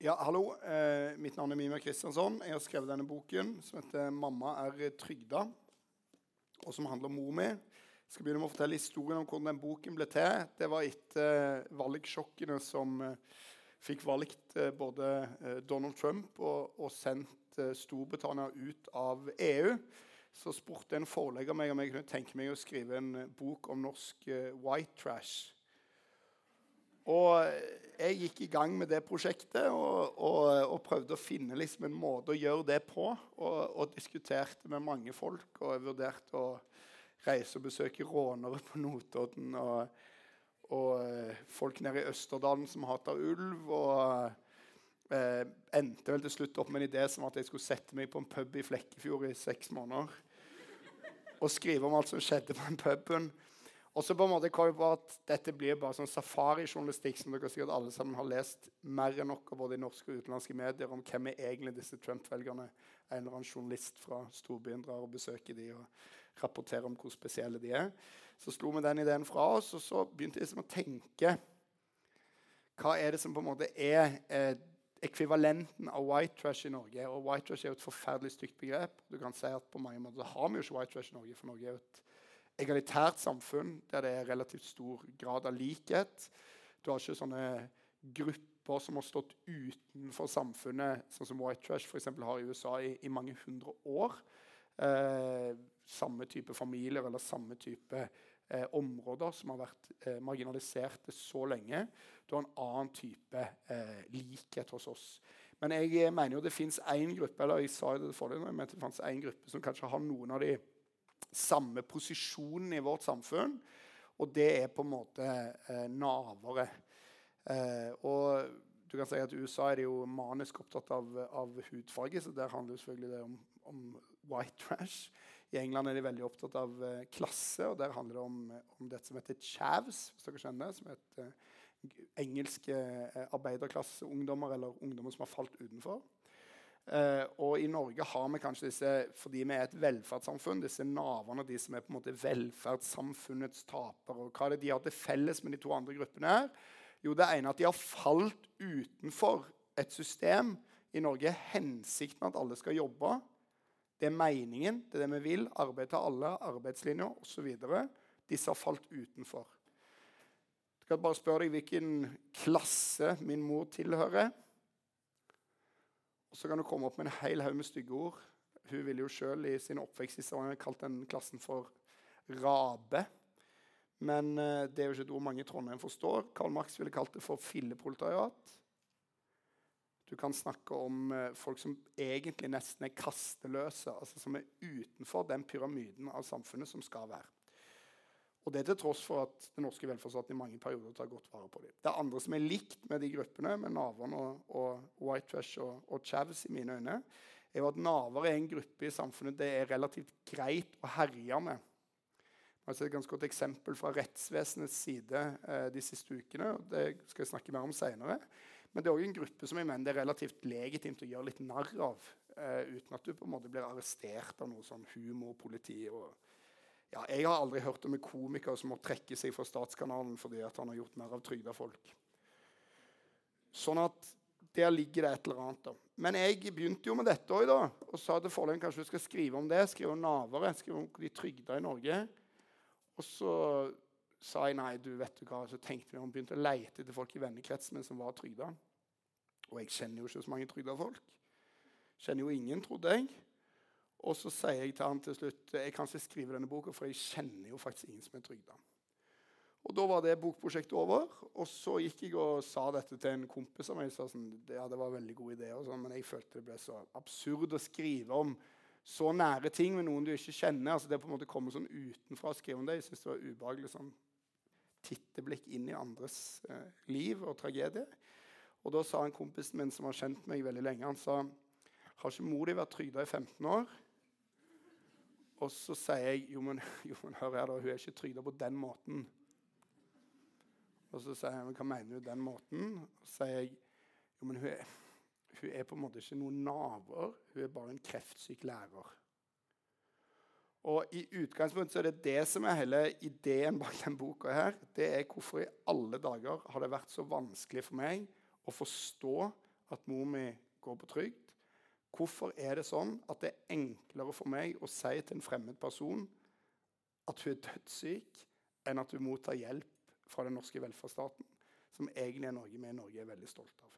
Ja, hallo. Eh, mitt navn er Mima Kristiansson. Jeg har skrevet denne boken som heter 'Mamma er trygda', og som handler om mor mi. Jeg skal begynne med å fortelle historien om hvordan den boken ble til. Det var etter eh, valgsjokkene som eh, fikk valgt eh, både Donald Trump og, og sendt Storbritannia ut av EU. Så spurte en forlegger meg om jeg kunne tenke meg å skrive en bok om norsk white trash. Og jeg gikk i gang med det prosjektet og, og, og prøvde å finne liksom en måte å gjøre det på. Og, og, diskuterte med mange folk. Og jeg vurderte å reise og besøke rånere på Notodden. Og, eh, folk nede i Østerdalen som hater ulv. Og eh, endte vel til slutt opp med en idé som at jeg skulle sette meg på en pub i Flekkefjord i seks måneder. Og skrive om alt som skjedde på den puben. Og så på en måte kom jeg på at dette blir bare sånn safarijournalistikk som dere sikkert alle sammen har lest mer enn noe både i norske og utenlandske medier om hvem er egentlig disse Trump-velgerne. En eller annen journalist fra storbyen drar og besøker de og rapporterer om hvor spesielle de er. Så slo vi den ideen fra oss, og så begynte jeg liksom å tenke Hva er det som på en måte er eh, ekvivalenten av white trash i Norge? Og white trash er jo et forferdelig stygt begrep. Du kan si at på mange måter har vi jo ikke white trash i Norge, for Norge er jo et egalitært samfunn der det er relativt stor grad av likhet. Du har ikke sånne grupper som har stått utenfor samfunnet, sånn som White Trash for har i USA i, i mange hundre år. Eh, samme type familier eller samme type eh, områder som har vært eh, marginaliserte så lenge. Du har en annen type eh, likhet hos oss. Men jeg mener jo det fins én gruppe eller jeg sa det forrige, jeg mente det gruppe som kanskje har noen av de samme posisjonen i vårt samfunn. Og det er på en måte eh, navere. Eh, og du kan si at I USA er de jo manisk opptatt av, av hudfarge, så der handler selvfølgelig det om, om, white trash. I England er de veldig opptatt av eh, klasse, og der handler det om, om dette som heter chavs. hvis dere kjenner Som heter eh, engelske eh, arbeiderklasseungdommer eller ungdommer som har falt utenfor. Uh, og i Norge har vi kanskje disse fordi vi er et velferdssamfunn, disse navene, de som er på en måte velferdssamfunnets tapere. Og hva er det de har til felles med de to andre gruppene? her? Jo, det ene er at de har falt utenfor et system. I Norge er hensikten at alle skal jobbe. Det er meningen, det er det vi vil. Arbeid til alle, arbeidslinjer osv. Disse har falt utenfor. Jeg skal bare spørre deg hvilken klasse min mor tilhører. Og så kan du komme opp med en hel haug med stygge ord. Hun ville jo sjøl i sin oppvekst kalt den klassen for rabe. Men uh, det er jo ikke et ord mange i Trondheim forstår. Karl Marx ville kalt det for filleproletariat. Du kan snakke om uh, folk som egentlig nesten er kasteløse. altså Som er utenfor den pyramiden av samfunnet som skal være. Og det til tross for at den norske velferdsstaten i mange perioder tar godt vare på dem. Det andre som er likt med de gruppene, med Naveren og, og White og, og Chavs, i mine øyne, er jo at naver er en gruppe i samfunnet det er relativt greit å herje med. Jeg har et ganske godt eksempel fra rettsvesenets side eh, de siste ukene. og Det skal jeg snakke mer om senere. Men det er òg en gruppe som jeg mener det er relativt legitimt å gjøre litt narr av. Eh, uten at du på en måte blir arrestert av noe sånn humorpoliti og ja, jeg har aldri hørt om en komiker som må trekke seg fra Statskanalen fordi han har gjort mer av trygda folk. Sånn at der ligger det et eller annet. da. Men jeg begynte jo med dette òg, og sa til forlaget kanskje du skal skrive om det. Skrive om navere, skrive om de trygda i Norge. Og så sa jeg nei, du vet du hva, så tenkte vi, om begynte å leite etter folk i vennekretsen min som var trygda. Og jeg kjenner jo ikke så mange trygda folk. Kjenner jo ingen, trodde jeg. Og så sier jeg til han til slutt jeg kan ikke skrive denne boka, for jeg kjenner jo faktisk ingen som er trygda. Og Da var det bokprosjektet over. Og så gikk jeg og sa dette til en kompis av meg. sa sånn, ja, det var en veldig god idé, sånn, Men jeg følte det ble så absurd å skrive om så nære ting med noen du ikke kjenner. altså Det på en måte kommer sånn utenfra å skrive om det. Jeg synes det var ubehagelig sånn titteblikk inn i andres eh, liv og tragedie. Og da sa en kompisen min som har kjent meg veldig lenge, han sa har ikke mor di vært trygda i 15 år? Og så sier jeg jo, men, jo, men hør her da, hun er ikke trygda på den måten. Og så sier jeg men hva mener du den måten? Og så sier jeg jo, men hun er, hun er på en måte ikke noen naver. Hun er bare en kreftsyk lærer. Og i utgangspunktet så er det det som er hele ideen bak den boka. her, Det er hvorfor i alle dager har det vært så vanskelig for meg å forstå at mor mi går på trygd? Hvorfor er det sånn at det er enklere for meg å si til en fremmed person at hun er dødssyk, enn at hun mottar hjelp fra den norske velferdsstaten, som egentlig er noe vi i Norge er veldig stolt av?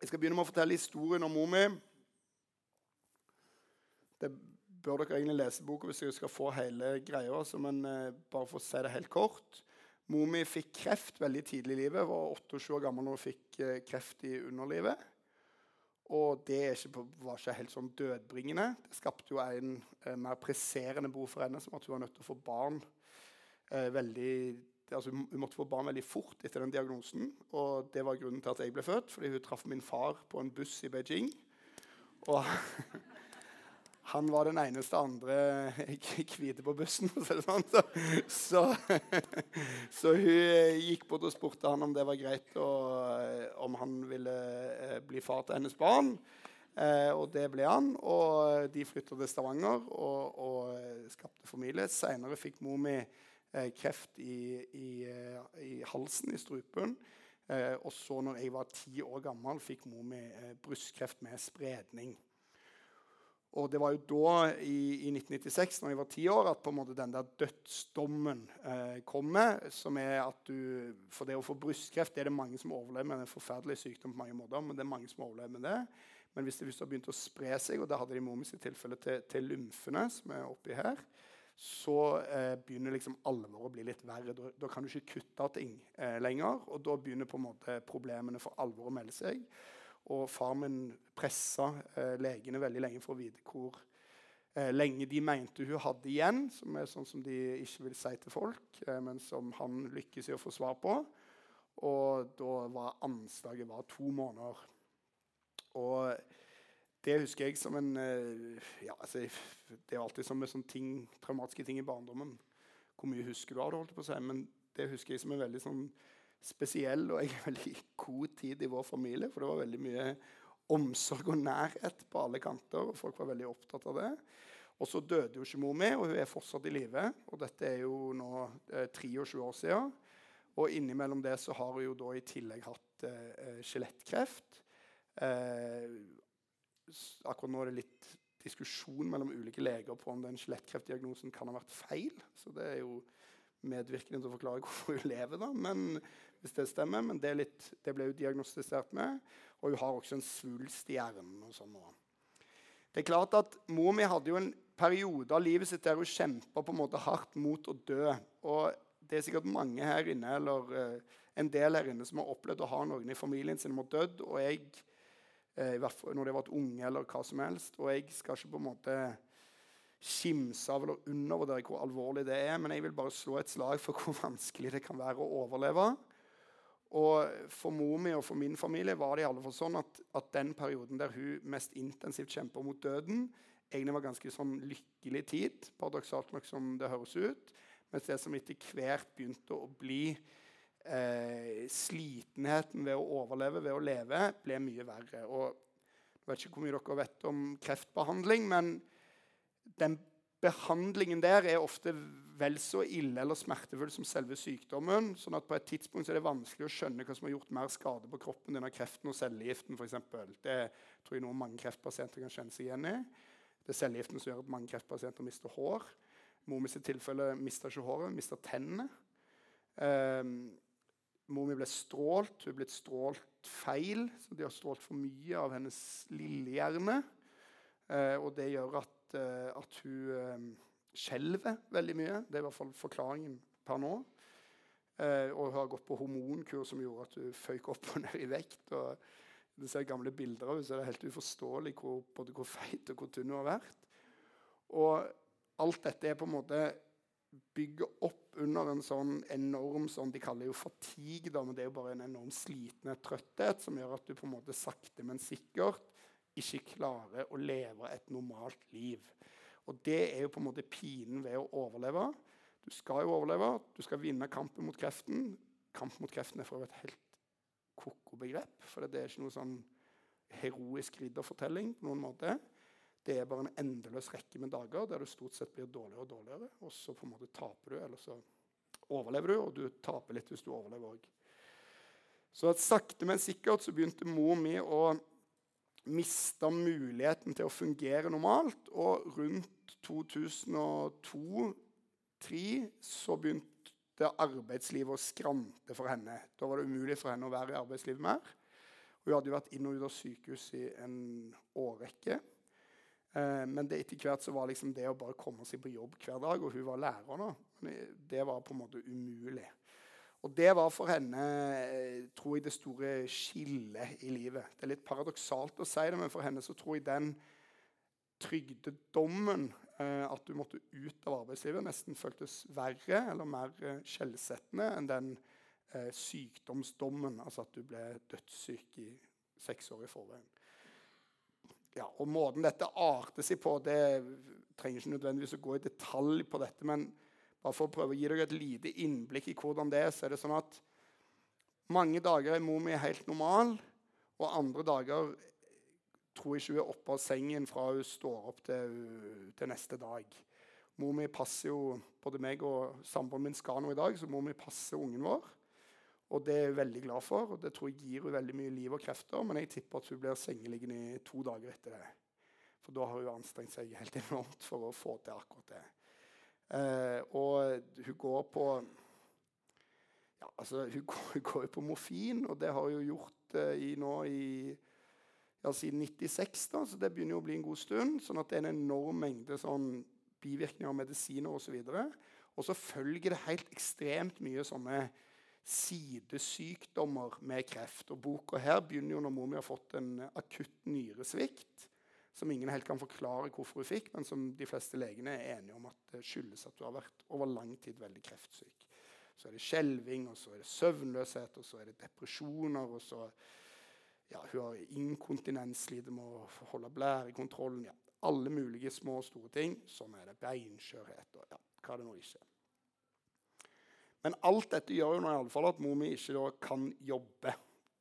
Jeg skal begynne med å fortelle historien om mor mi. Det bør dere egentlig lese boka hvis dere skal få hele greia. Men eh, bare for å si det helt kort. Mor mi fikk kreft veldig tidlig i livet. var 28 år gammel når hun fikk eh, kreft i underlivet. Og det ikke, var ikke helt sånn dødbringende. Det skapte jo en eh, mer presserende behov for henne, som at hun var nødt til å få barn eh, veldig altså Hun måtte få barn veldig fort etter den diagnosen. Og det var grunnen til at jeg ble født, fordi hun traff min far på en buss i Beijing. Og han var den eneste andre hvite på bussen. Sånn. Så, så, så, hun gikk bort og spurte han om det var greit, og om han ville eh, bli far til hennes barn. Eh, og det ble han. Og de flytta til Stavanger og, og skapte familie. Seinere fikk mor mi eh, kreft i, i, i, halsen, i strupen. og så, når jeg var ti år gammel, fikk mor mi brystkreft med spredning. Og det var jo da, i, i 1996, når jeg var ti år, at på en måte den der dødsdommen eh, kommer. som er at du, For det å få brystkreft det er det mange som overlever med. en forferdelig sykdom på mange måter, men det er mange som overlever med det. Men hvis det, hvis det har begynt å spre seg, og det hadde de i mor tilfelle til, til lymfene, som er oppi her, så eh, begynner liksom alvoret å bli litt verre. Da, da kan du ikke kutte ting eh, lenger. Og da begynner på en måte problemene for alvor å melde seg. Og far min pressa eh, legene veldig lenge for å vite hvor eh, lenge de mente hun hadde igjen, som er sånn som de ikke vil si til folk, eh, men som han lykkes i å få svar på. Og da var anslaget var to måneder. Og det husker jeg som en eh, ja, altså, Det er alltid som med sånne ting, traumatiske ting i barndommen. Hvor mye husker du av det? holdt på å si, Men det husker jeg som en veldig sånn spesiell og jeg veldig god tid i vår familie. For det var veldig mye omsorg og nærhet på alle kanter. og Folk var veldig opptatt av det. Og så døde jo ikke mor mi, og hun er fortsatt i live. Og dette er jo nå eh, 23 år siden. Og innimellom det så har hun jo da i tillegg hatt eh. Eh, akkurat nå er det litt diskusjon mellom ulike leger på om den skjelettkreftdiagnosen kan ha vært feil. Så det er jo medvirkende til å forklare hvorfor hun lever. da, men hvis det stemmer, men det, litt, det ble hun diagnostisert med. Og hun har også en svulst i hjernen. og sånn Det er klart at Mor mi hadde jo en periode av livet sitt der hun kjempa hardt mot å dø. Og det er sikkert mange her inne, eller uh, en del her inne som har opplevd å ha noen i familien sin som har dødd. Og jeg, uh, når de har vært unge, eller hva som helst. Og jeg skal ikke på en måte skimse av eller undervurdere hvor alvorlig det er, men jeg vil bare slå et slag for hvor vanskelig det kan være å overleve. Og For mor mi og for min familie var det i alle fall sånn at, at den perioden der hun mest intensivt kjemper mot døden, egentlig var ganske sånn lykkelig tid, paradoksalt nok som det høres ut. Mens det som etter hvert begynte å bli eh, slitenheten ved å overleve, ved å leve, ble mye verre. Og jeg vet ikke hvor mye dere vet om kreftbehandling, men den behandlingen der er ofte vel så ille eller smertefull som selve sykdommen. sånn at på et tidspunkt er det vanskelig å skjønne hva som har gjort mer skade på kroppen din av kreften og cellegiften. Eksempel. det tror jeg noen mange kreftpasienter kan kjenne seg igjen i. Det er cellegiften som gjør at mange kreftpasienter mister hår. Mor mi sitt tilfelle mista ikke håret, mista tennene. Um, mor mi ble strålt. Hun er blitt strålt feil. så De har strålt for mye av hennes lillehjerne. Uh, og det gjør at Eh, at hun eh, skjelver veldig mye. Det er i hvert fall forklaringen per nå. Uh, og hun har gått på hormonkur som gjorde at hun føyk opp og ned i vekt. og Du ser gamle bilder av henne, så er det helt uforståelig hvor, både hvor feit og hvor tynn hun har vært. Og alt dette er på en måte bygget opp under en sånn enorm sånn, De kaller det jo fatigue, da, men det er jo bare en enorm slitenhet, trøtthet, som gjør at du på en måte sakte, men sikkert ikke klarer å leve et normalt liv. Og Det er jo på en måte pinen ved å overleve. Du skal jo overleve, du skal vinne kampen mot kreften. Kamp mot kreften er for et helt ko-ko begrep. For det er ikke noe sånn heroisk ridderfortelling. på noen måte. Det er bare en endeløs rekke med dager der du stort sett blir dårligere og dårligere. Og så på en måte taper du, eller så overlever du, og du taper litt hvis du overlever òg. Så at sakte, men sikkert så begynte mor mi å miste muligheten til å fungere normalt. Og rundt 2002-2003 så begynte arbeidslivet å skrante for henne. Da var det umulig for henne å være i arbeidslivet mer. Hun hadde jo vært inn og ut av sykehus i en årrekke. Eh, men det etter hvert så var liksom det å bare komme seg på jobb hver dag, og hun var lærer nå, det var på en måte umulig. Og det var for henne eh, tror jeg, det store skillet i livet. Det er litt paradoksalt å si det, men for henne så tror jeg den trygdedommen, eh, at du måtte ut av arbeidslivet, nesten føltes verre eller mer eh, skjellsettende enn den sykdomsdommen, altså at du ble dødssyk i seks år i forveien. Ja, og Måten dette arter seg på, det trenger ikke nødvendigvis å gå i detalj på dette, men bare for å prøve å gi dere et lite innblikk i hvordan det er, så er det sånn at mange dager er mor mi helt normal, og andre dager tror jeg ikke hun er oppe av sengen fra hun står opp til, til neste dag. Mor mi passer jo både meg og samboeren min skal nå i dag, så mor mi passer ungen vår. Og det er hun veldig glad for, og det tror jeg gir hun veldig mye liv og krefter. Men jeg tipper at hun blir sengeliggende i to dager etter det. For da har hun anstrengt seg helt enormt for å få til akkurat det. Eh, og hun går på ja, altså, hun, går, jo på morfin, og det har hun gjort eh, i, nå i ja, siden 96. Da, så det begynner jo å bli en god stund. sånn at det er en enorm mengde sånn, bivirkninger av medisiner osv. Og så følger det helt ekstremt mye sånne sidesykdommer med kreft. Og Boka her begynner jo når mor mi har fått en akutt nyresvikt som ingen helt kan forklare hvorfor hun fikk, men som de fleste legene er enige om at det skyldes at hun har vært over lang tid veldig kreftsyk. Så er det skjelving, og så er det søvnløshet, og så er det depresjoner. og så ja, Hun har inkontinens, sliter med å holde blærekontrollen. Ja, alle mulige små og store ting. Sånn er det. Beinskjørhet og ja, hva det nå ikke er. Men alt dette gjør jo nå i alle fall at mor mi ikke kan jobbe.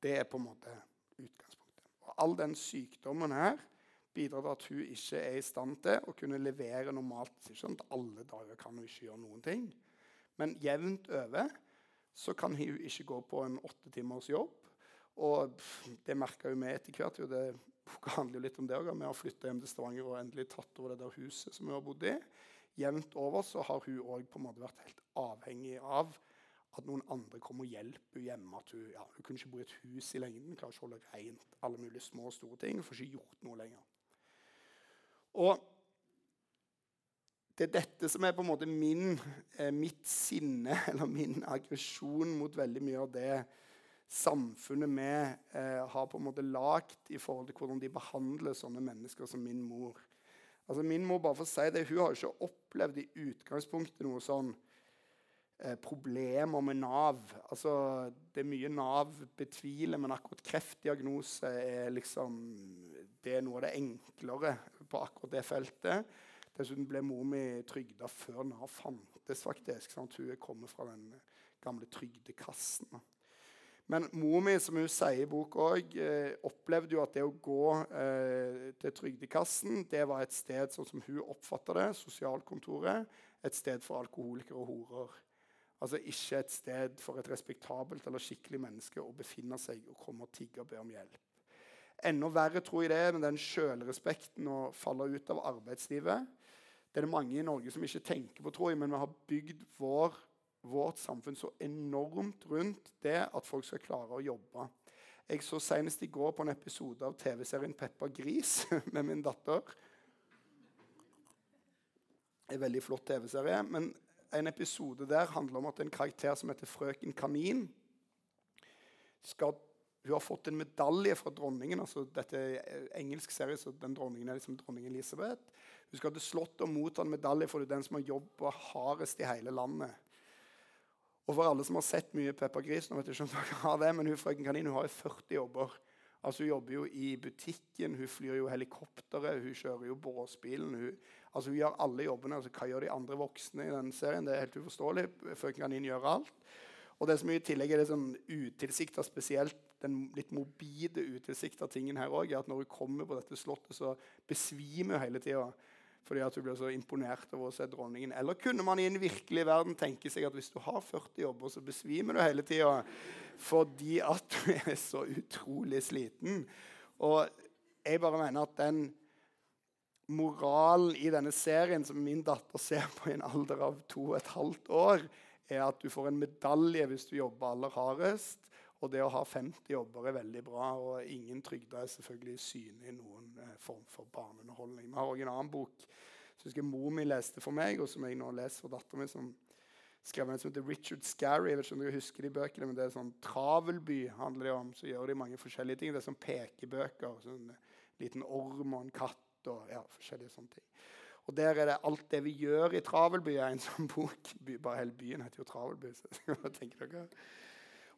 Det er på en måte utgangspunktet. Og all den sykdommen her bidrar til at hun ikke er i stand til å kunne levere normalt. Ikke sånn at alle dager kan hun ikke gjøre noen ting. Men jevnt over så kan hun ikke gå på en åtte timers jobb. Og det merka vi etter hvert. Jo, det handler jo litt om det òg. Vi har flytta hjem til Stavanger og endelig tatt over det der huset som vi har bodd i. Jevnt over så har hun òg vært helt avhengig av at noen andre kommer og hjelper henne hjemme. At hun, ja, hun kunne ikke bo i et hus i lengden, klarer ikke å holde rent. Alle mulige små og store ting. Hun får ikke gjort noe lenger. Og det er dette som er på en måte min, eh, mitt sinne, eller min aggresjon mot veldig mye av det samfunnet vi eh, har på en måte lagd i forhold til hvordan de behandler sånne mennesker som min mor. Altså Min mor bare for å si det, hun har jo ikke opplevd i utgangspunktet noe sånn eh, problemer med Nav. Altså, det er mye Nav betviler, men akkurat kreftdiagnose er liksom det er noe av det enklere på akkurat det feltet. Dessuten ble mor mi trygda før Nav fantes. faktisk. Sant? Hun er kommet fra den gamle trygdekassen. Men mor mi, som hun sier i boka òg, eh, opplevde jo at det å gå eh, til Trygdekassen det var et sted sånn som hun oppfatta det, sosialkontoret, et sted for alkoholikere og horer. Altså ikke et sted for et respektabelt eller skikkelig menneske å befinne seg og komme og tigge og be om hjelp. Enda verre tror jeg det er med den sjølrespekten å falle ut av arbeidslivet. Det er det mange i Norge som ikke tenker på, tror jeg, men vi har bygd vår, vårt samfunn så enormt rundt det at folk skal klare å jobbe. Jeg så Senest i går på en episode av TV-serien Peppa Gris med min datter. En veldig flott TV-serie. Men en episode der handler om at en karakter som heter Frøken Kanin, skal hun har fått en medalje fra dronningen. altså Dette er engelsk serie, så den dronningen er liksom dronning Elisabeth. Hun skal til Slottet og motta en medalje for den som har jobba hardest i hele landet. Og for alle som har sett mye Peppa Gris, nå vet jeg ikke om dere har det, men hun frøken Kanin hun har jo 40 jobber. Altså Hun jobber jo i butikken, hun flyr jo helikopteret, hun kjører jo båsbilen. Hun, altså hun gjør alle jobbene. altså Hva gjør de andre voksne i den serien? Det er helt uforståelig. Frøken Kanin gjør alt. Og det som i tillegg er det sånn utilsikta, spesielt den litt morbide utilsikta tingen her òg, er at når hun kommer på dette slottet, så besvimer hun hele tida. fordi at du blir så imponert over å se dronningen. Eller kunne man i en virkelig verden tenke seg at hvis du har 40 jobber, så besvimer du hele tida fordi at du er så utrolig sliten? Og jeg bare mener at den moralen i denne serien som min datter ser på i en alder av to og et halvt år, er at du får en medalje hvis du jobber aller hardest. Og det å ha 50 jobber er veldig bra, og ingen trygder er selvfølgelig synlig i noen eh, form for barneunderholdning. Vi har òg en annen bok som jeg mor mi leste for meg, og som jeg nå leser for datteren min, som skrev en som heter Richard Scarry. Jeg vet ikke om dere husker de bøkene, men det er sånn Travelby handler det om. Så gjør de mange forskjellige ting. Det er sånn pekebøker. sånn Liten orm og en katt og ja, forskjellige sånne ting. Og der er det alt det vi gjør i Travelby, er en sånn bok. Bare hele byen heter jo Travelby. så tenker dere.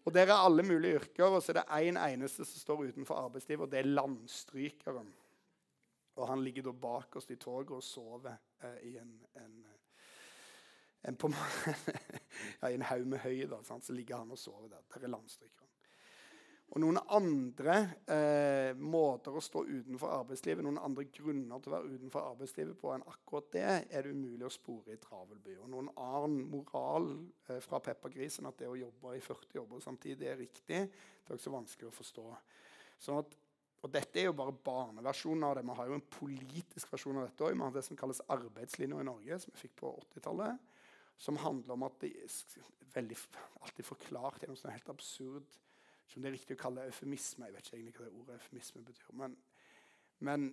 Og Der er alle mulige yrker, og så er det én en eneste som står utenfor arbeidslivet, og det er landstrykeren. Og Han ligger da bakerst i toget og sover eh, i en, en, en, på, ja, en haug med høy. Da, så ligger han og sover der. Der er landstrykeren. Og noen andre eh, måter å stå utenfor arbeidslivet, noen andre grunner til å være utenfor arbeidslivet på enn akkurat det, er det umulig å spore i Travelby. Og noen annen moral eh, fra Peppergrisen at det å jobbe i 40 jobber samtidig er riktig, det er også vanskelig å forstå. Sånn at, og dette er jo bare barneversjonen av det. Vi har jo en politisk versjon av dette òg. Vi har det som kalles arbeidslinja i Norge, som vi fikk på 80-tallet. Som handler om at det er veldig, alltid forklart gjennom sånn helt absurd som det er riktig å kalle eufemisme. Jeg vet ikke egentlig hva det ordet eufemisme betyr. Men, men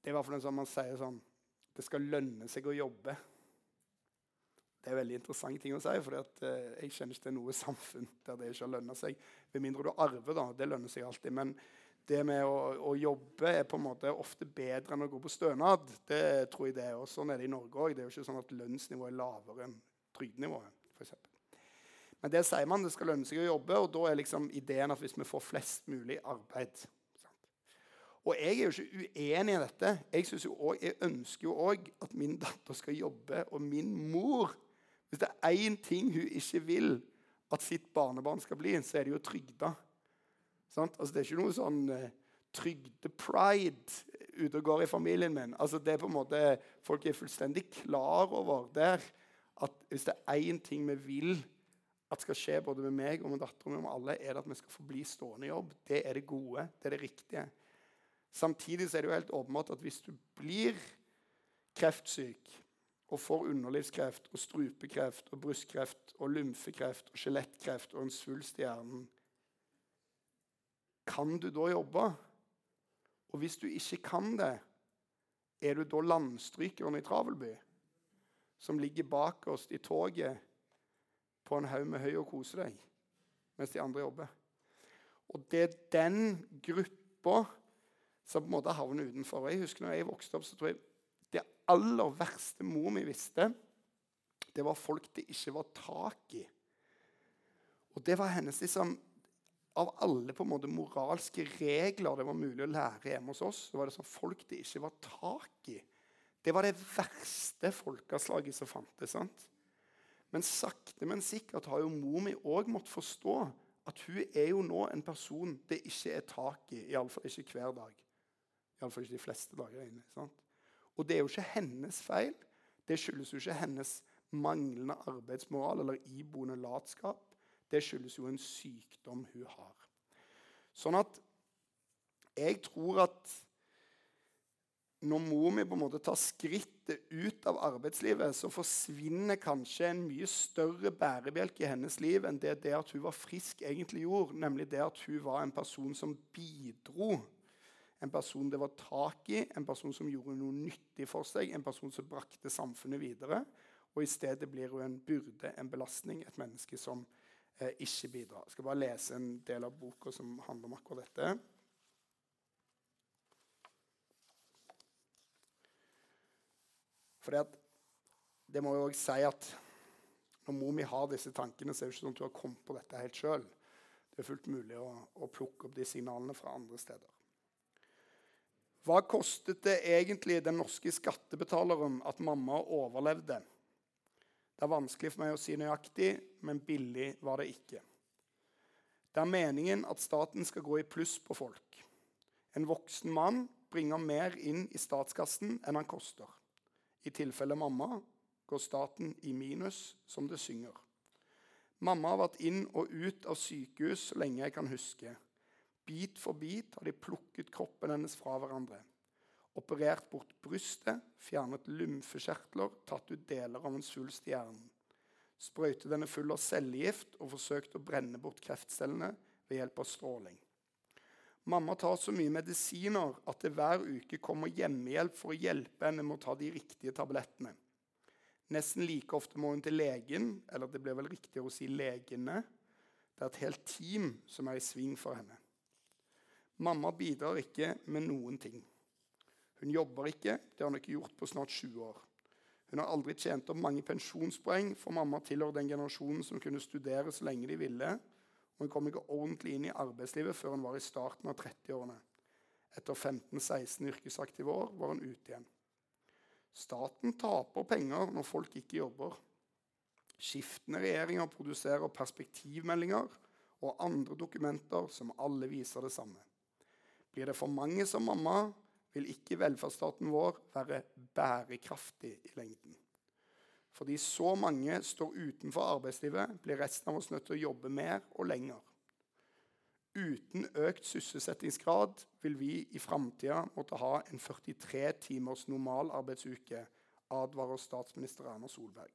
det er i hvert fall sånn man sier sånn Det skal lønne seg å jobbe. Det er en veldig interessant ting å si, for uh, jeg kjenner ikke til noe samfunn der det ikke har lønna seg. Med mindre du arver, da. Det lønner seg alltid. Men det med å, å, jobbe er på en måte ofte bedre enn å gå på stønad. Det tror jeg det er. Og sånn er det i Norge òg. Det er jo ikke sånn at lønnsnivået er lavere enn trygdenivået. For eksempel. Men det sier man, det skal lønne seg å jobbe, og da er liksom ideen at hvis vi får flest mulig arbeid Og jeg er jo ikke uenig i dette. Jeg, jo også, jeg ønsker jo òg at min datter skal jobbe, og min mor Hvis det er én ting hun ikke vil at sitt barnebarn skal bli, så er det jo trygda. Altså, det er ikke noe sånn uh, trygdepride ute og går i familien min. Altså, det er på en måte, Folk er fullstendig klar over der at hvis det er én ting vi vil at skal skje både med meg og med datteren og med alle, er at vi skal få bli stående i jobb. Det er det gode. Det er det riktige. Samtidig er det jo helt åpenbart at hvis du blir kreftsyk og får underlivskreft og strupekreft og brystkreft og lymfekreft og skjelettkreft og en svulst i hjernen Kan du da jobbe? Og hvis du ikke kan det, er du da landstrykeren i Travelby, som ligger bak oss i toget på en haug med høy og kose deg mens de andre jobber. Og det er den gruppa som på en måte havner utenfor. Jeg husker når jeg vokste opp, så tror jeg det aller verste mor mi visste, det var folk det ikke var tak i. Og det var hennes liksom Av alle på en måte moralske regler det var mulig å lære hjemme hos oss, så var det sånn folk det ikke var tak i. Det var det verste folkeslaget som fantes. sant? Men sakte, men sikkert har jo mor mi òg måttet forstå at hun er jo nå en person det ikke er tak i. Iallfall ikke hver dag. Iallfall ikke de fleste dager inne. Sant? Og det er jo ikke hennes feil. Det skyldes jo ikke hennes manglende arbeidsmoral eller iboende latskap. Det skyldes jo en sykdom hun har. Sånn at jeg tror at når mor mi på en måte tar skrittet ut av arbeidslivet, så forsvinner kanskje en mye større bærebjelke i hennes liv enn det, det at hun var frisk, egentlig gjorde. Nemlig det at hun var en person som bidro. En person det var tak i, en person som gjorde noe nyttig for seg, en person som brakte samfunnet videre. Og i stedet blir hun en byrde, en belastning, et menneske som eh, ikke bidrar. Jeg skal bare lese en del av boka som handler om akkurat dette. For det må jo også si at når mor mi har disse tankene, så er det ikke sånn at hun har kommet på dette helt sjøl. Det er fullt mulig å, å, plukke opp de signalene fra andre steder. Hva kostet det egentlig den norske skattebetaleren at mamma overlevde? Det er vanskelig for meg å si nøyaktig, men billig var det ikke. Det er meningen at staten skal gå i pluss på folk. En voksen mann bringer mer inn i statskassen enn han koster. I tilfelle mamma går staten i minus, som det synger. Mamma har vært inn og ut av sykehus så lenge jeg kan huske. Bit for bit har de plukket kroppen hennes fra hverandre. Operert bort brystet, fjernet lymfekjertler, tatt ut deler av en svulst i hjernen. Sprøytet henne full av cellegift og forsøkt å brenne bort kreftcellene ved hjelp av stråling. Mamma tar så mye medisiner at det hver uke kommer hjemmehjelp for å hjelpe henne med å ta de riktige tablettene. Nesten like ofte må hun til legen, eller det blir vel riktigere å si legene. Det er et helt team som er i sving for henne. Mamma bidrar ikke med noen ting. Hun jobber ikke, det har hun ikke gjort på snart 20 år. Hun har aldri tjent opp mange pensjonspoeng, for mamma tilhører den generasjonen som kunne studere så lenge de ville. Og hun kom ikke ordentlig inn i arbeidslivet før hun var i starten av 30-årene. Etter 15-16 yrkesaktive år var hun ute igjen. Staten taper penger når folk ikke jobber. Skiftende regjeringer produserer perspektivmeldinger og andre dokumenter som alle viser det samme. Blir det for mange som mamma, vil ikke velferdsstaten vår være bærekraftig i lengden. Fordi så mange står utenfor arbeidslivet, blir resten av oss nødt til å jobbe mer og lenger. Uten økt sysselsettingsgrad vil vi i framtida måtte ha en 43 timers normalarbeidsuke, advarer statsminister Erna Solberg.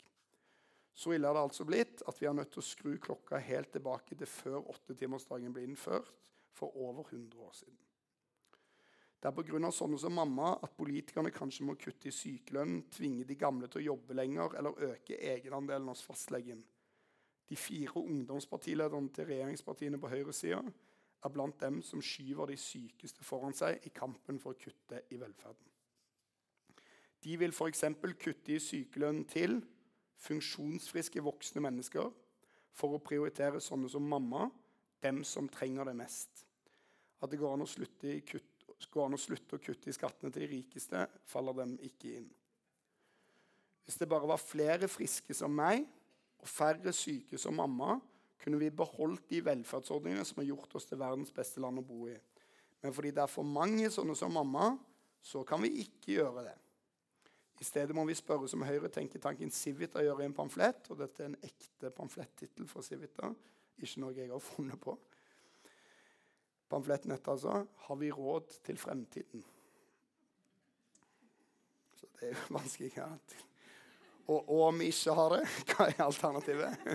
Så ille har det altså blitt at vi er nødt til å skru klokka helt tilbake til før åttetimersdagen ble innført for over 100 år siden. Det er pga. sånne som mamma at politikerne kanskje må kutte i sykelønn, tvinge de gamle til å jobbe lenger eller øke egenandelen hos fastlegen. De fire ungdomspartilederne til regjeringspartiene på høyresida er blant dem som skyver de sykeste foran seg i kampen for å kutte i velferden. De vil f.eks. kutte i sykelønnen til funksjonsfriske voksne mennesker for å prioritere sånne som mamma, dem som trenger det mest. At det går an å slutte i kutt går an å slutte å kutte i skattene til de rikeste, faller dem ikke inn. Hvis det bare var flere friske som meg og færre syke som mamma, kunne vi beholdt de velferdsordningene som har gjort oss til verdens beste land å bo i. Men fordi det er for mange sånne som mamma, så kan vi ikke gjøre det. I stedet må vi spørre som Høyre-tenketanken Civita gjør i en pamflett. og Dette er en ekte pamflettittel fra Civita, ikke noe jeg har funnet på. Pamfletten etter altså 'Har vi råd til fremtiden'? Så det er jo vanskelig å og, og om vi ikke har det, hva er alternativet?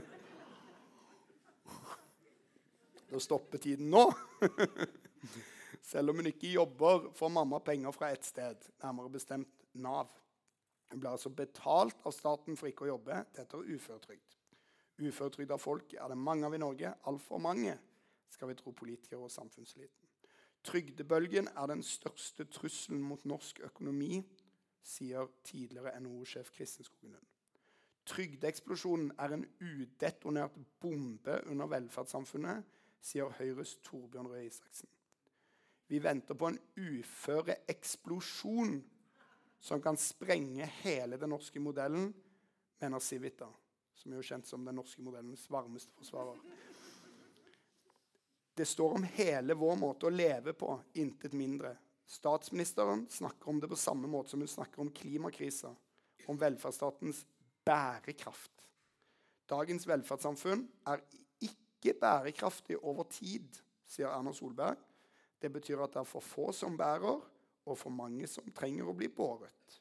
Da stopper tiden nå. Selv om hun ikke jobber, får mamma penger fra ett sted, nærmere bestemt Nav. Hun blir altså betalt av staten for ikke å jobbe. Det heter uføretrygd. Uføretrygda folk er det mange av i Norge. Altfor mange skal vi tro politikere og samfunnsliten. Trygdebølgen er den største trusselen mot norsk økonomi, sier tidligere NHO-sjef Kristenskogen Lund. Trygdeeksplosjonen er en udetonert bombe under velferdssamfunnet, sier Høyres Torbjørn Røe Isaksen. Vi venter på en uføreeksplosjon som kan sprenge hele den norske modellen, mener Civita, som er jo kjent som den norske modellens varmeste forsvarer. Det står om hele vår måte å leve på, intet mindre. Statsministeren snakker om det på samme måte som hun snakker om klimakrisa, om velferdsstatens bærekraft. Dagens velferdssamfunn er ikke bærekraftig over tid, sier Erna Solberg. Det betyr at det er for få som bærer, og for mange som trenger å bli båret.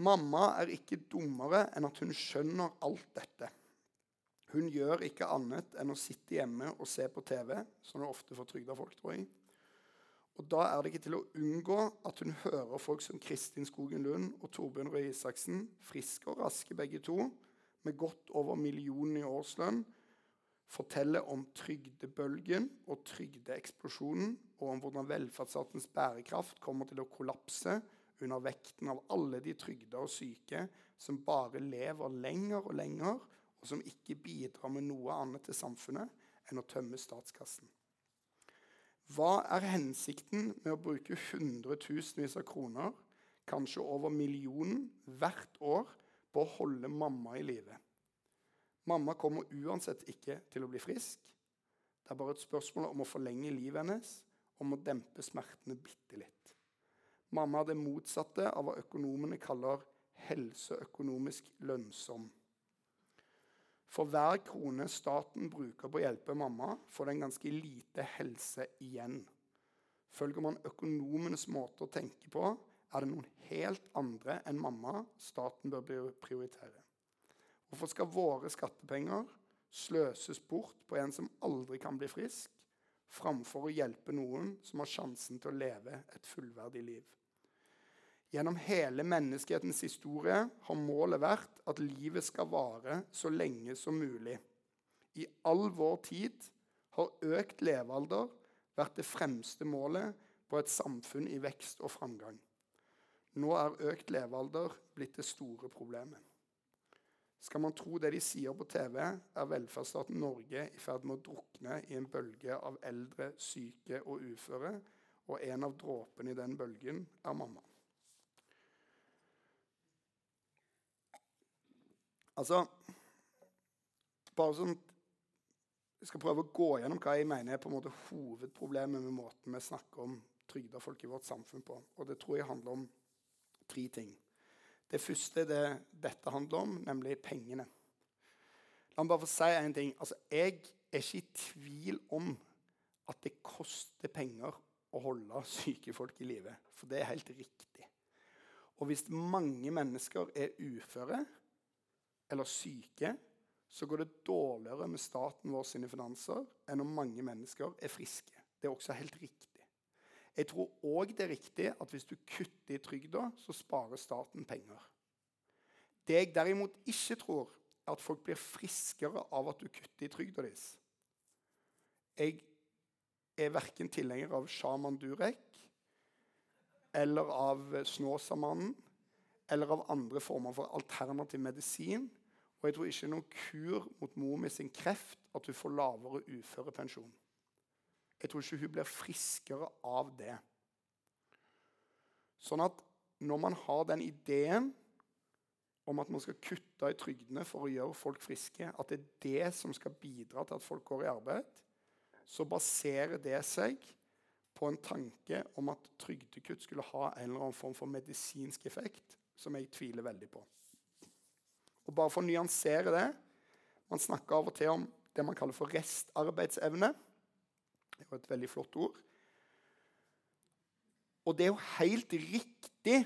Mamma er ikke dummere enn at hun skjønner alt dette. Hun gjør ikke annet enn å sitte hjemme og se på TV, som det ofte får trygda folk, tror jeg. Og Da er det ikke til å unngå at hun hører folk som Kristin Skogen Lund og Torbjørn Røe Isaksen, friske og raske begge to, med godt over millionen i årslønn, fortelle om trygdebølgen og trygdeeksplosjonen, og om hvordan velferdsstatens bærekraft kommer til å kollapse under vekten av alle de trygda og syke som bare lever lenger og lenger og som ikke bidrar med noe annet til samfunnet enn å tømme statskassen. Hva er hensikten med å bruke hundretusenvis av kroner, kanskje over millionen, hvert år på å holde mamma i live? Mamma kommer uansett ikke til å bli frisk. Det er bare et spørsmål om å forlenge livet hennes, om å dempe smertene bitte litt. Mamma er det motsatte av hva økonomene kaller helseøkonomisk lønnsom. For hver krone staten bruker på å hjelpe mamma, får den ganske lite helse igjen. Følger man økonomenes måte å tenke på, er det noen helt andre enn mamma staten bør prioritere. Hvorfor skal våre skattepenger sløses bort på en som aldri kan bli frisk, framfor å hjelpe noen som har sjansen til å leve et fullverdig liv? Gjennom hele menneskehetens historie har målet vært at livet skal vare så lenge som mulig. I all vår tid har økt levealder vært det fremste målet på et samfunn i vekst og framgang. Nå er økt levealder blitt det store problemet. Skal man tro det de sier på TV, er velferdsstaten Norge i ferd med å drukne i en bølge av eldre, syke og uføre, og en av dråpene i den bølgen er mamma. Altså Bare sånn Jeg skal prøve å gå gjennom hva jeg mener er på en måte hovedproblemet med måten vi snakker om trygda folk i vårt samfunn på. Og det tror jeg handler om tre ting. Det første det dette handler om, nemlig pengene. La meg bare få si en ting. Altså, jeg er ikke i tvil om at det koster penger å holde syke folk i live. For det er helt riktig. Og hvis mange mennesker er uføre, eller syke, så går det dårligere med staten vår sine finanser enn om mange mennesker er friske. Det er også helt riktig. Jeg tror òg det er riktig at hvis du kutter i trygda, så sparer staten penger. Det jeg derimot ikke tror, er at folk blir friskere av at du kutter i trygda deres. Jeg er verken tilhenger av sjaman Durek eller av Snåsamannen eller av andre former for alternativ medisin og jeg tror ikke det er noen kur mot mor med sin kreft at hun får lavere uførepensjon. Jeg tror ikke hun blir friskere av det. Sånn at når man har den ideen om at man skal kutte i trygdene for å gjøre folk friske, at det er det som skal bidra til at folk går i arbeid, så baserer det seg på en tanke om at trygdekutt skulle ha en eller annen form for medisinsk effekt, som jeg tviler veldig på. Og bare for å nyansere det Man snakker av og til om det man kaller for restarbeidsevne. Det er jo et veldig flott ord. Og det er jo helt riktig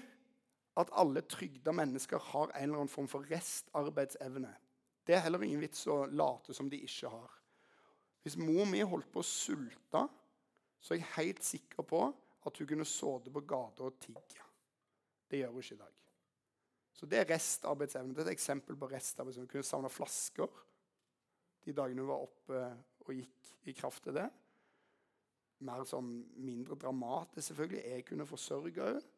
at alle trygda mennesker har en eller annen form for restarbeidsevne. Det er heller ingen vits å late som de ikke har. Hvis mor mi holdt på å sulte, så er jeg helt sikker på at hun kunne sittet på gata og tigge. Det gjør hun ikke i dag. Så det er restarbeidsevne. Det er et eksempel på restarbeidsevne. Hun kunne savne flasker de dagene hun var oppe og gikk i kraft til det. Mer sånn mindre dramatisk, selvfølgelig. Jeg kunne forsørge henne.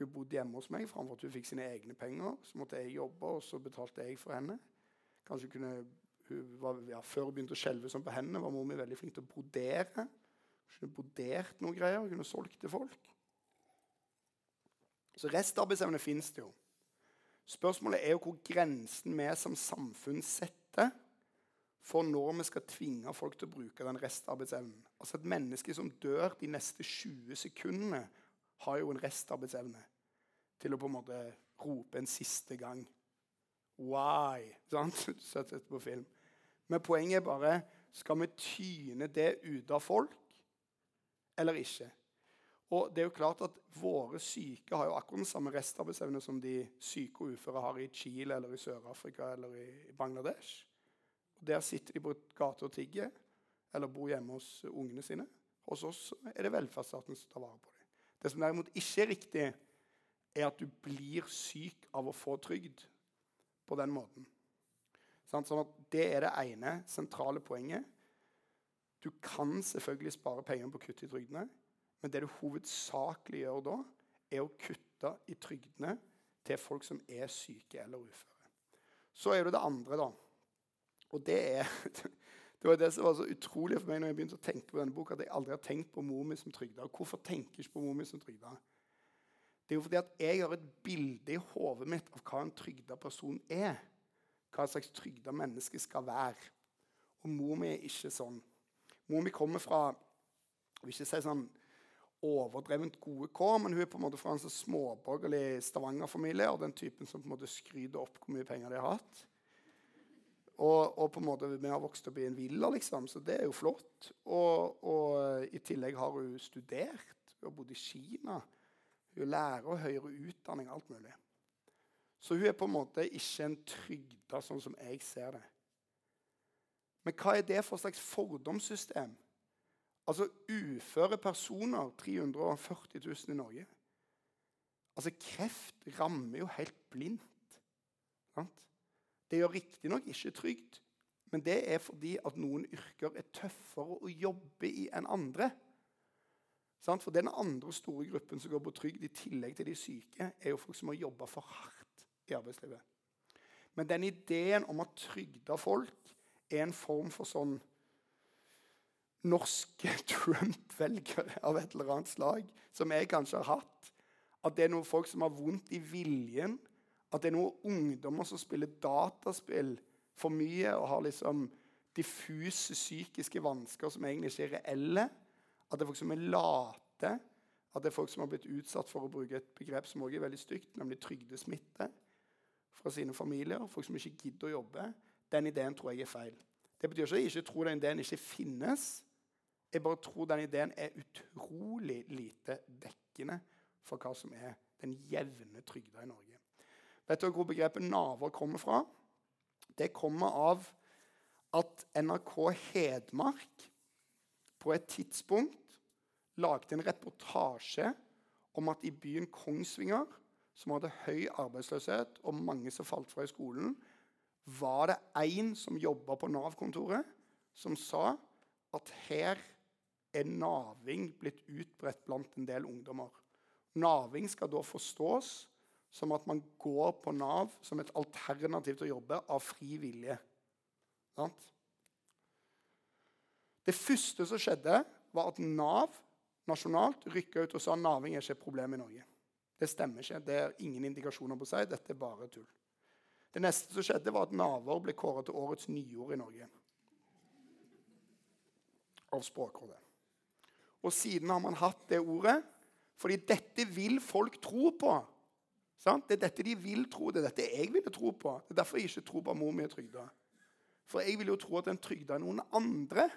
Hun bodde hjemme hos meg framfor at hun fikk sine egne penger. Så måtte jeg jobbe, og så betalte jeg for henne. Kanskje kunne hun var, ja, Før hun begynte å skjelve sånn på hendene, var mor mi veldig flink til å brodere. Hun kunne brodert noen greier, hun kunne solgt til folk. Så restarbeidsevne fins det jo. Spørsmålet er jo hvor grensen vi som samfunn setter for når vi skal tvinge folk til å bruke den restarbeidsevnen. Altså Et menneske som dør de neste 20 sekundene, har jo en restarbeidsevne til å på en måte rope en siste gang. Why? Sant? Sett på film. Men poenget er bare skal vi tyne det ut av folk eller ikke? Og det er jo klart at Våre syke har jo akkurat den samme restarbeidsevne som de syke og uføre har i Chile eller i Sør-Afrika eller i Bangladesh. Og der sitter de på gata og tigger eller bor hjemme hos ungene sine. Hos oss er det velferdsstaten som tar vare på dem. Det som derimot ikke er riktig, er at du blir syk av å få trygd på den måten. Sånn at Det er det ene sentrale poenget. Du kan selvfølgelig spare penger på kutt i trygdene. Men det du hovedsakelig gjør da, er å kutte i trygdene til folk som er syke eller uføre. Så er det det andre, da. Og det er det var det som var så utrolig for meg når jeg begynte å tenke på denne boka, at jeg aldri har tenkt på mor mi som trygda. Hvorfor tenker jeg ikke på mor mi som trygda? Det er jo fordi at jeg har et bilde i hodet mitt av hva en trygda person er. Hva slags trygda menneske skal være. Og mor mi er ikke sånn. Mor mi kommer fra jeg vil ikke si sånn overdrevent gode kår, men hun er på en måte fra en så småborgerlig Stavanger-familie og den typen som på en måte skryter opp hvor mye penger de har hatt. Og, og, på en måte vi har vokst opp i en villa, liksom, så det er jo flott. Og, og i tillegg har hun studert. Hun har bodd i Kina. Hun er lærer høyere utdanning. alt mulig. Så hun er på en måte ikke en trygda sånn som jeg ser det. Men hva er det for slags fordomssystem? Altså uføre personer, 340 000 i Norge. Altså Kreft rammer jo helt blindt. Sant? Det gjør riktignok ikke trygt, men det er fordi at noen yrker er tøffere å jobbe i enn andre. For den andre store gruppen som går på trygd i tillegg til de syke, er jo folk som har jobba for hardt i arbeidslivet. Men den ideen om at trygda folk er en form for sånn norske Trump-velgere av et eller annet slag, som jeg kanskje har hatt, at det er noen folk som har vondt i viljen, at det er noen ungdommer som spiller dataspill for mye og har liksom diffuse psykiske vansker som egentlig ikke er reelle, at det er folk som er late, at det er folk som har blitt utsatt for å bruke et begrep som også er veldig stygt, nemlig trygdesmitte fra sine familier. Folk som ikke gidder å jobbe. Den ideen tror jeg er feil. Det betyr ikke at jeg ikke tror den ideen ikke finnes. Jeg bare tror den ideen er utrolig lite dekkende for hva som er den jevne trygda i Norge. Vet dere hvor begrepet naver kommer fra? Det kommer av at NRK Hedmark på et tidspunkt lagde en reportasje om at i byen Kongsvinger, som hadde høy arbeidsløshet og mange som falt fra i skolen, var det én som jobba på Nav-kontoret, som sa at her er naving blitt utbredt blant en del ungdommer. Naving skal da forstås som at man går på Nav som et alternativ til å jobbe av fri vilje. Det første som skjedde, var at Nav nasjonalt rykka ut og sa at naving er ikke et problem i Norge. Det stemmer ikke. Det er ingen indikasjoner på seg. Dette er bare tull. Det neste som skjedde, var at naver ble kåret til årets nyord i Norge. Av Språkrådet. Og siden har man hatt det ordet fordi dette vil folk tro på. Sant? Det er dette de vil tro. Det er dette jeg ville tro på. Det er derfor jeg ikke tror på at mor mi er trygda. For jeg vil jo tro at den trygda er noen andre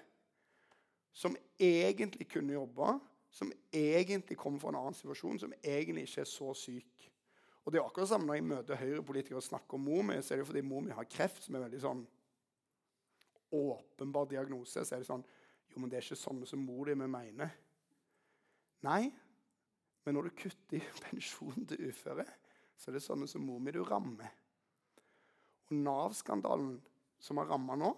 som egentlig kunne jobba, som egentlig kommer fra en annen situasjon, som egentlig ikke er så syk. Og det er akkurat samme Når jeg møter høyrepolitikere og snakker om mor mi, så er det fordi mor mi har kreft, som er veldig sånn åpenbar diagnose. Så er det sånn Jo, men det er ikke sånn som mor di vi mener. Nei, men når du kutter i pensjonen til uføre, så er det sånne som mor mi du rammer. Og Nav-skandalen som har ramma nå,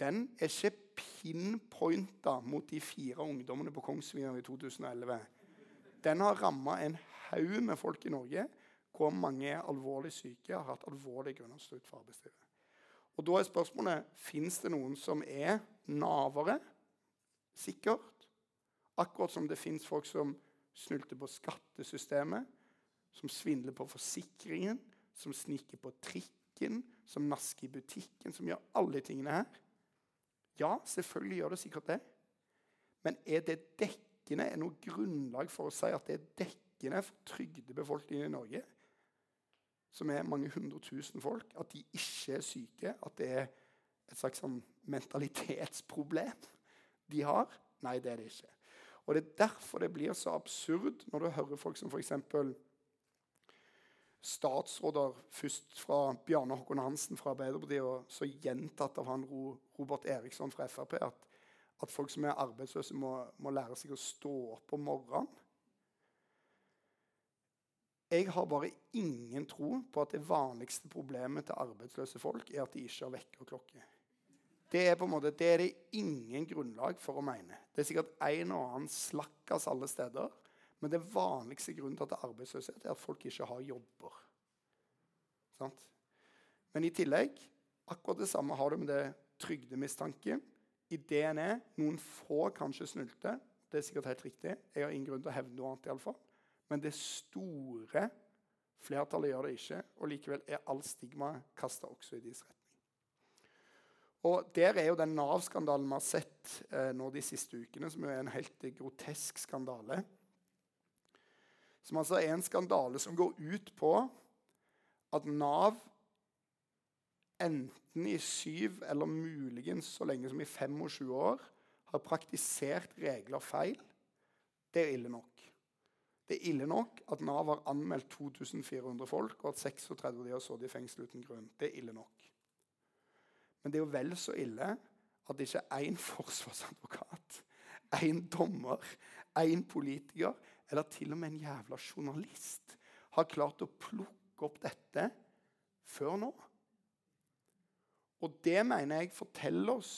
den er ikke pinpointa mot de fire ungdommene på Kongsvinger i 2011. Den har ramma en haug med folk i Norge hvor mange er alvorlig syke har hatt alvorlige grunner til å stå ut for arbeidslivet. Og Da er spørsmålet fins det noen som er navere. Sikkert. Akkurat som det fins folk som snulter på skattesystemet, som svindler på forsikringen, som sniker på trikken, som nasker i butikken, som gjør alle tingene her. Ja, selvfølgelig gjør det sikkert det. Men er det dekkende? Er det noe grunnlag for å si at det er dekkende for trygdebefolkningen i Norge? som er mange hundre tusen folk, at de ikke er syke, at det er et slags sånn mentalitetsproblem de har? Nei, det er det ikke. Og Det er derfor det blir så absurd når du hører folk som f.eks. statsråder først fra Bjarne Håkon Hansen fra Arbeiderpartiet og så gjentatt av han Robert Eriksson fra Frp at, at folk som er arbeidsløse, må, må lære seg å stå opp om morgenen. Jeg har bare ingen tro på at det vanligste problemet til arbeidsløse folk er at de ikke har vekkerklokke. Det er på en måte, det er det ingen grunnlag for å mene. Det er sikkert en og annen slakkas alle steder. Men det vanligste grunnen til at det er arbeidsløshet, er at folk ikke har jobber. Sant? Men i tillegg akkurat det samme har du med det trygdemistanke. Ideen er noen få kanskje snulte. Det er sikkert helt riktig. Jeg har ingen grunn til å hevne noe annet. I alle fall. Men det store flertallet gjør det ikke. Og likevel er all stigma kasta også i deres retning. Og Der er jo den Nav-skandalen vi har sett eh, nå de siste ukene, som jo er en helt grotesk skandale. Som altså er en skandale som går ut på at Nav enten i syv eller muligens så lenge som i 25 år har praktisert regler feil, det er ille nok. Det er ille nok at Nav har anmeldt 2400 folk, og at 36 av de har sittet i fengsel uten grunn. Det er ille nok. Men det er jo vel så ille at ikke én forsvarsadvokat, én dommer, én politiker eller til og med en jævla journalist har klart å plukke opp dette før nå. Og det mener jeg forteller oss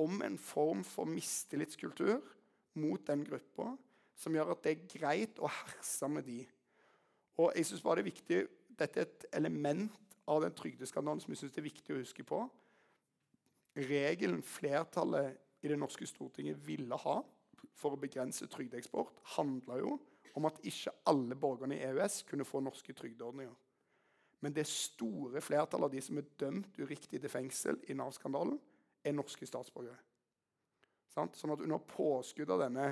om en form for mistillitskultur mot den gruppa som gjør at det er greit å herse med de. Og jeg synes bare det er viktig, Dette er et element av den trygdeskandalen som jeg synes det er viktig å huske på. Regelen flertallet i det norske Stortinget ville ha for å begrense trygdeeksport, handla jo om at ikke alle borgerne i EØS kunne få norske trygdeordninger. Men det store flertallet av de som er dømt uriktig til fengsel i Nav-skandalen, er norske statsborgere. Sånn at Under påskudd av denne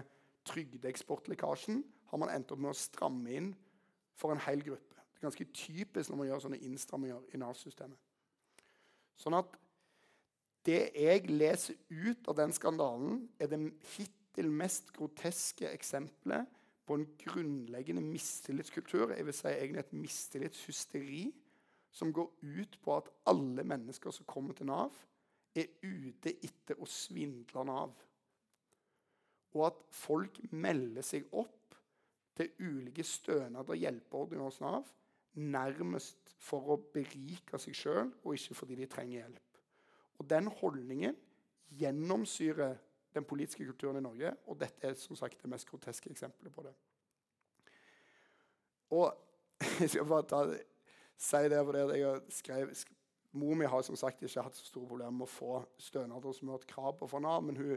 trygdeeksportlekkasjen har man endt opp med å stramme inn for en hel gruppe. Det er ganske typisk når man gjør sånne innstramminger i Nav-systemet. Sånn at det jeg leser ut av den skandalen, er det hittil mest groteske eksempelet på en grunnleggende mistillitskultur, jeg vil si egentlig et mistillitshysteri, som går ut på at alle mennesker som kommer til Nav, er ute etter å svindle Nav. Og at folk melder seg opp til ulike stønader og hjelpeordninger hos Nav nærmest for å berike seg sjøl, og ikke fordi de trenger hjelp. Og Den holdningen gjennomsyrer den politiske kulturen i Norge. Og dette er som sagt det mest groteske eksempelet på det. Og jeg skal bare ta, si det for det jeg har skrevet Mor mi har som sagt ikke hatt så store problemer med å få stønader som hun har hatt krav på fra Nav. Men hun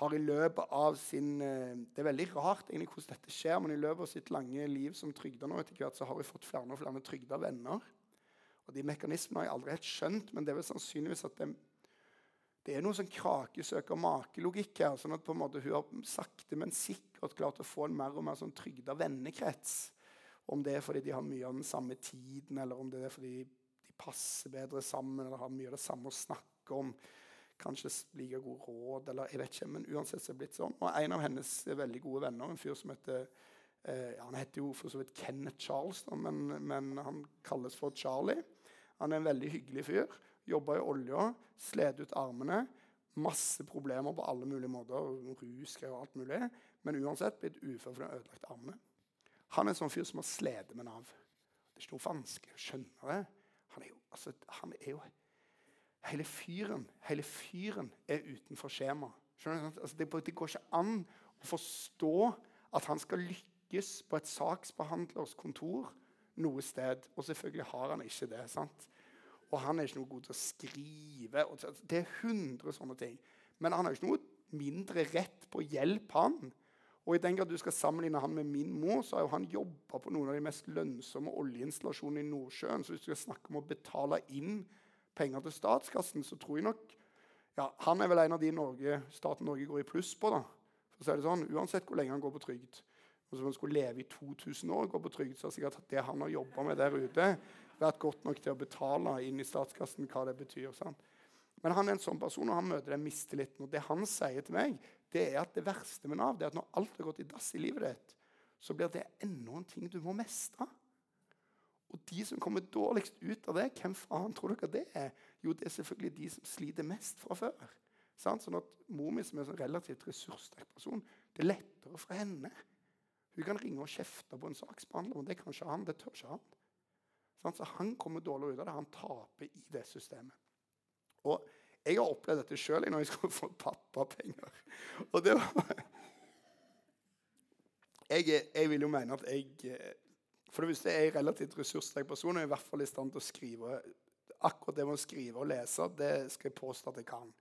har i løpet av sin eh, Det er veldig rart egentlig hvordan dette skjer, men i løpet av sitt lange liv som trygda nå etter hvert, så har hun fått flere og flere trygda venner. Og De mekanismene har jeg aldri helt skjønt, men det er vel sannsynligvis at det, det er noe sånn krakesøker-makelogikk her. sånn at på en måte hun har sakte, men sikkert klart å få en mer og mer sånn trygda vennekrets. Om det er fordi de har mye av den samme tiden, eller om det er fordi de passer bedre sammen eller har mye av det samme å snakke om. Kanskje like gode råd, eller jeg vet ikke. Men uansett så er det blitt sånn. Og en av hennes veldig gode venner, en fyr som heter eh, Han heter jo for så vidt Kenneth Charles, da, men, men, han kalles for Charlie. Han er en veldig hyggelig fyr. Jobba i olja, slet ut armene. Masse problemer på alle mulige måter. Rusgreier og alt mulig. Men uansett blitt ufør for den ødelagt armene. Han er en sånn fyr som har slitt med Nav. Det er ikke noe vanskelig å skjønne det. Han er jo, altså, han er jo Hele fyren hele fyren er utenfor skjema. Altså, det, det, går ikke an å forstå at han skal lykkes på et saksbehandlers kontor noe sted. Og selvfølgelig har han ikke det. sant? Og han er ikke noe god til å skrive. det er hundre sånne ting. Men han har ikke noe mindre rett på å hjelpe han. Og i den grad du skal sammenligne han med min mor, så har jo han jobba på noen av de mest lønnsomme oljeinstallasjonene i Nordsjøen. Så hvis du skal snakke om å betale inn penger til statskassen, så tror jeg nok ja, Han er vel en av de Norge, staten Norge går i pluss på, da. For å si det sånn, Uansett hvor lenge han går på trygd. Og som skulle leve i 2000 år og gå på trygd, så sikkert det han har jobba med der ute, vært godt nok til å betale inn i statskassen hva det betyr. sant? Men han er en sånn person, og han møter den mistilliten. Og det han sier til meg, det er at det verste med Nav det er at når alt har gått i dass i livet ditt, så blir det enda en ting du må mestre. Og de som kommer dårligst ut av det, hvem faen tror dere det er? Jo, det er selvfølgelig de som sliter mest fra før. Sånn, sånn at Mor mi, som er en relativt ressurssterk person, det er lettere for henne. Hun kan ringe og kjefte på en saksbehandler, men det kan ikke han. det tør ikke han. Sånn, så Han kommer dårligere ut av det. Han taper i det systemet. Og jeg har opplevd dette sjøl når jeg skulle få pappapenger. Og det var jeg, jeg, vil jo mene at jeg For det første er jeg relativt ressurssterk person og er i hvert fall i stand til å skrive akkurat det med å skrive og lese. Det skal jeg påstå at jeg kan.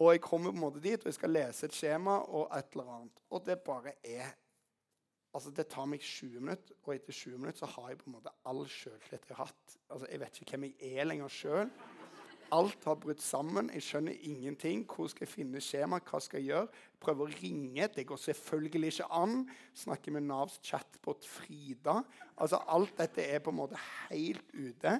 Og jeg kommer på en måte dit, og jeg skal lese et skjema og et eller annet. Og det bare er Altså, Det tar meg 20 minutter, og etter 20 minutter så har jeg på en måte all sjøltillit jeg har hatt. Altså, Jeg vet ikke hvem jeg er lenger sjøl. Alt har brutt sammen. Jeg skjønner ingenting. Hvor skal jeg finne skjema? Hva skal jeg gjøre? Prøver å ringe. Det går selvfølgelig ikke an. Snakker med Navs chatbot Frida. Altså, alt dette er på en måte helt ute.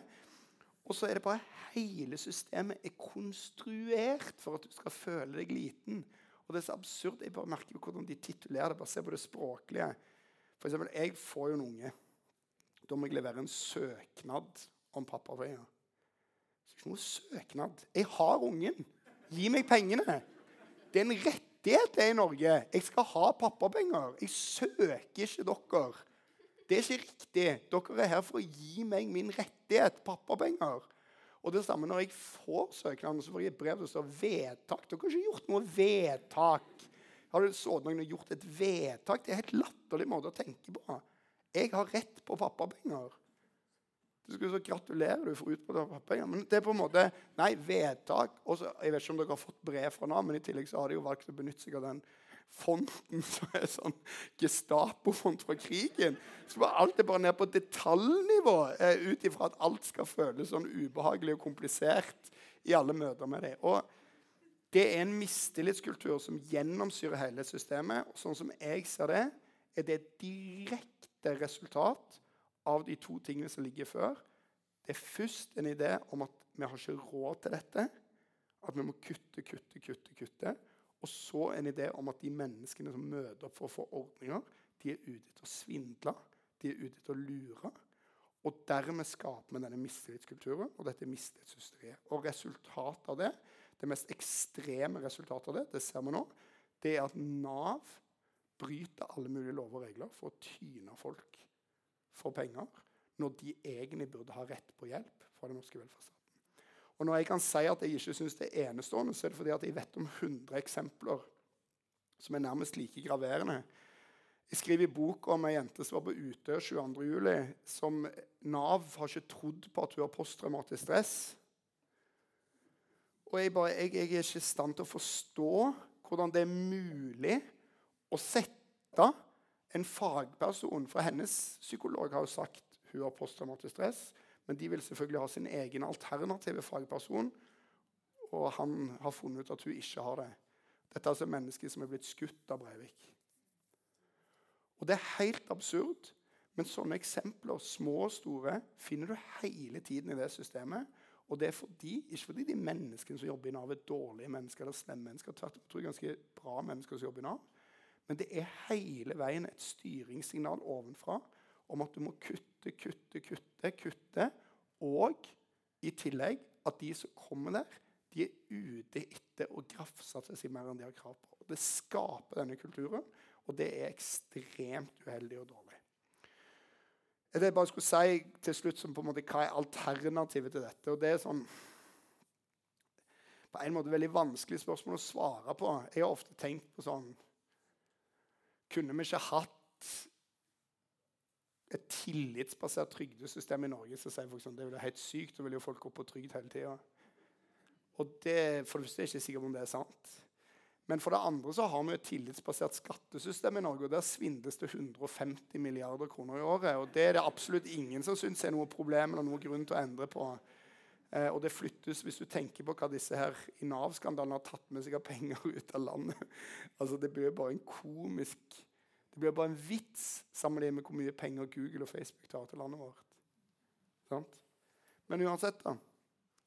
Og så er det bare hele systemet er konstruert for at du skal føle deg liten. Og det er så absurd. Jeg bare merker hvordan de titulerer det. Bare se på det språklige. For eksempel, jeg får jo en unge. Da må jeg levere en søknad om pappapenger. Ikke noe søknad. Jeg har ungen. Gi meg pengene. Det er en rettighet det er i Norge. Jeg skal ha pappapenger. Jeg søker ikke dere. Det er ikke riktig. Dere er her for å gi meg min rettighet, pappapenger. Og det samme når jeg får søknaden, så får jeg et brev det står 'vedtak'. Dere har ikke gjort noe vedtak. Har du så noen gjort et vedtak? Det er en helt latterlig måte å tenke på. Jeg har rett på pappapenger. Du skulle så Gratulerer, du får utbetalt pappapenger. Men det er på en måte Nei, vedtak. Også, jeg vet ikke om dere har fått brev fra Nav, men i tillegg så har de jo valgt å benytte seg av den fonten som er sånn Gestapo-font fra krigen. Så var alt er bare ned på detaljnivå ut ifra at alt skal føles sånn ubehagelig og komplisert i alle møter med dem. Og det er en mistillitskultur som gjennomsyrer hele systemet. og sånn som jeg ser det, er det et direkte resultat av de to tingene som ligger før. Det er først en idé om at vi har ikke råd til dette. At vi må kutte, kutte, kutte. kutte. Og så en idé om at de menneskene som møter opp for å få ordninger, de er ute etter å svindle. De er ute etter å lure. Og dermed skaper vi denne mistillitskulturen og dette mistillitshysteriet. Og resultatet av det det mest ekstreme resultatet av det det ser vi nå, det er at Nav bryter alle mulige lover og regler for å tyne folk for penger, når de egentlig burde ha rett på hjelp fra den norske velferdsstaten. Og Når jeg kan si at jeg ikke syns det er enestående, så er det fordi at jeg vet om 100 eksempler som er nærmest like graverende. Jeg skriver i bok om ei jente som var på Utøya 22.07. som Nav har ikke trodd på at hun har posttraumatisk stress. Og jeg, bare, jeg, jeg, er ikke i stand til å forstå hvordan det er mulig å sette en fagperson For hennes psykolog har jo sagt hun har posttraumatisk stress. Men de vil selvfølgelig ha sin egen alternative fagperson. Og han har funnet ut at hun ikke har det. Dette er altså mennesker som er blitt skutt av Breivik. Og Det er helt absurd, men sånne eksempler, små og store, finner du hele tiden i det systemet. Og det er fordi, ikke fordi de menneskene som jobber i Nav, er dårlige mennesker eller slemme mennesker. Tvert imot ganske bra mennesker som jobber i Nav. Men det er hele veien et styringssignal ovenfra om at du må kutte, kutte, kutte, kutte. Og i tillegg at de som kommer der, de er ute etter å grafse til seg mer enn de har krav på. Det skaper denne kulturen, og det er ekstremt uheldig og dårlig. Det jeg bare skulle si til slutt, som på en måte, hva er alternativet til dette? Og det er sånn på en måte veldig vanskelig spørsmål å svare på. Jeg har ofte tenkt på sånn Kunne vi ikke hatt et tillitsbasert trygdesystem i Norge? Så sier folk sånn, Det er helt sykt, da vil jo folk gå på trygd hele tida. Og det, for det første er jeg ikke sikker på om det er sant. Men for det andre så har vi et tillitsbasert skattesystem i Norge. og Der svindles det 150 milliarder kroner i året. og Det er det absolutt ingen som syns er noe problem eller noe grunn til å endre på. Eh, og det flyttes, Hvis du tenker på hva disse her i Nav-skandalen har tatt med seg av penger ut av landet altså Det blir bare en komisk Det blir bare en vits sammenlignet med hvor mye penger Google og Facebook tar til landet vårt. Sant? Men uansett, da.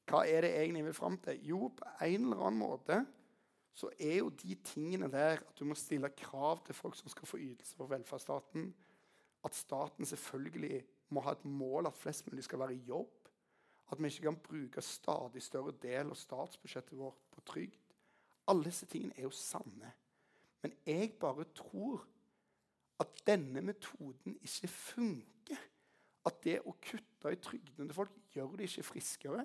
Hva er det egentlig jeg vil fram til? Jo, på en eller annen måte så er jo de tingene der at du må stille krav til folk som skal få ytelser fra velferdsstaten. At staten selvfølgelig må ha et mål at flest mulig skal være i jobb. At vi ikke kan bruke stadig større del av statsbudsjettet vårt på trygd. Alle disse tingene er jo sanne. Men jeg bare tror at denne metoden ikke funker. At det å kutte i trygdene til folk gjør de ikke friskere.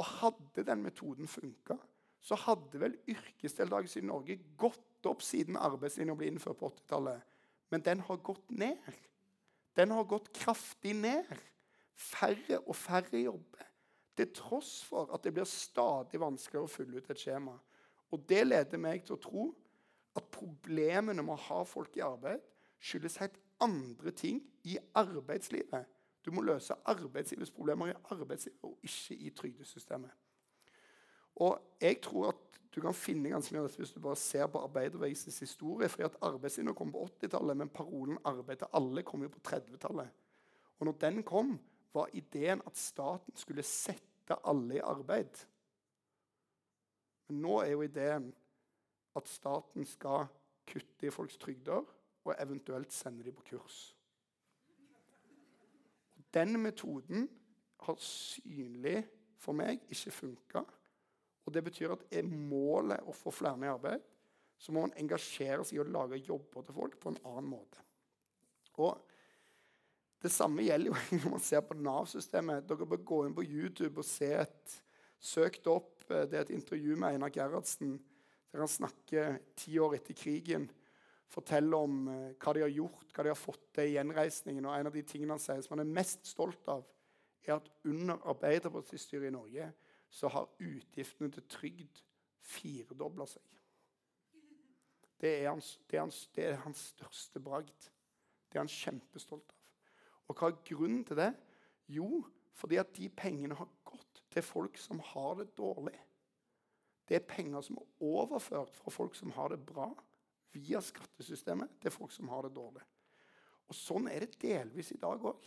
Og hadde den metoden funka, så hadde vel yrkesdeltakelse i Norge gått opp siden arbeidslinja ble innført på 80-tallet. Men den har gått ned. Den har gått kraftig ned. Færre og færre jobber. Til tross for at det blir stadig vanskeligere å fylle ut et skjema. Og Det leder meg til å tro at problemene med å ha folk i arbeid skyldes helt andre ting i arbeidslivet. Du må løse arbeidslivets problemer i arbeidslivet og ikke i trygdesystemet. Og jeg tror at du kan finne ganske mye av dette hvis du bare ser på arbeiderbevegelsens historie. fordi at Arbeidslinja kom på 80-tallet, men parolen 'arbeid til alle' kom jo på 30-tallet. Og når den kom, var ideen at staten skulle sette alle i arbeid. Men nå er jo ideen at staten skal kutte i folks trygder og eventuelt sende dem på kurs. Den metoden har synlig for meg ikke funka. Og det betyr at er målet å få flere i arbeid, så må man engasjere seg i å lage jobber til folk på en annen måte. Og Det samme gjelder jo når man ser på Nav-systemet. Dere bør gå inn på YouTube og se et søkt opp det er et intervju med Einar Gerhardsen der han snakker ti år etter krigen. Forteller om eh, hva de har gjort, hva de har fått til i gjenreisningen. Og en av de tingene han sier som han er mest stolt av, er at under Arbeiderpartistyret i Norge så har utgiftene til trygd firedobla seg. Det er, hans, det, er hans, det er, hans, største bragd. Det er han kjempestolt av. Og hva er grunnen til det? Jo, fordi at de pengene har gått til folk som har det dårlig. Det er penger som er overført fra folk som har det bra, via skattesystemet til folk som har det dårlig. Og Sånn er det delvis i dag òg.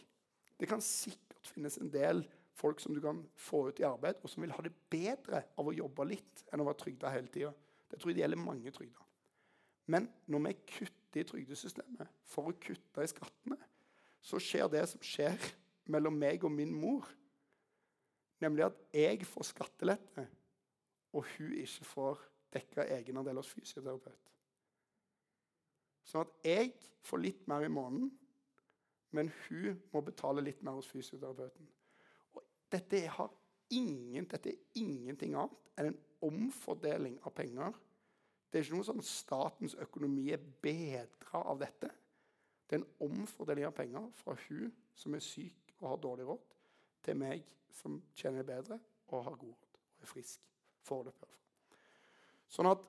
Det kan sikkert finnes en del folk som du kan få ut i arbeid, og som vil ha det bedre av å jobbe litt enn å være trygda hele tida. Det tror jeg det gjelder mange trygda. Men når vi kutter i trygdesystemet for å kutte i skattene, så skjer det som skjer mellom meg og min mor. Nemlig at jeg får skattelette, og hun ikke får dekka egenandel hos fysioterapeut. Sånn at jeg får litt mer i måneden, men hun må betale litt mer hos fysioterapeuten. Dette, ingen, dette, er ingenting annet enn en omfordeling av penger. Det er ikke noe sånn statens økonomi er bedra av dette. Det er en omfordeling av penger fra hun som er syk og har dårlig råd, til meg som tjener bedre og har god råd og er frisk. Foreløpig, Sånn at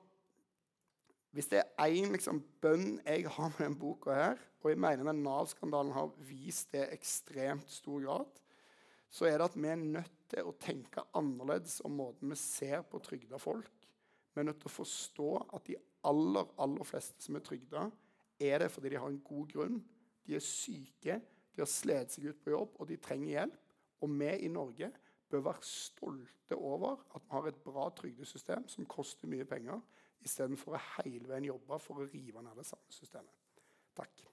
hvis det er én liksom, bønn jeg har med denne boka, her, og jeg mener den Nav-skandalen har vist det ekstremt stor grad, så er det at vi er nødt til å tenke annerledes om måten vi ser på trygda folk. Vi er nødt til å forstå at de aller, aller fleste som er trygda, er det fordi de har en god grunn. De er syke, de har slitt seg ut på jobb, og de trenger hjelp. Og vi i Norge bør være stolte over at vi har et bra trygdesystem som koster mye penger, istedenfor å hele veien jobbe for å rive ned det samme systemet. Takk.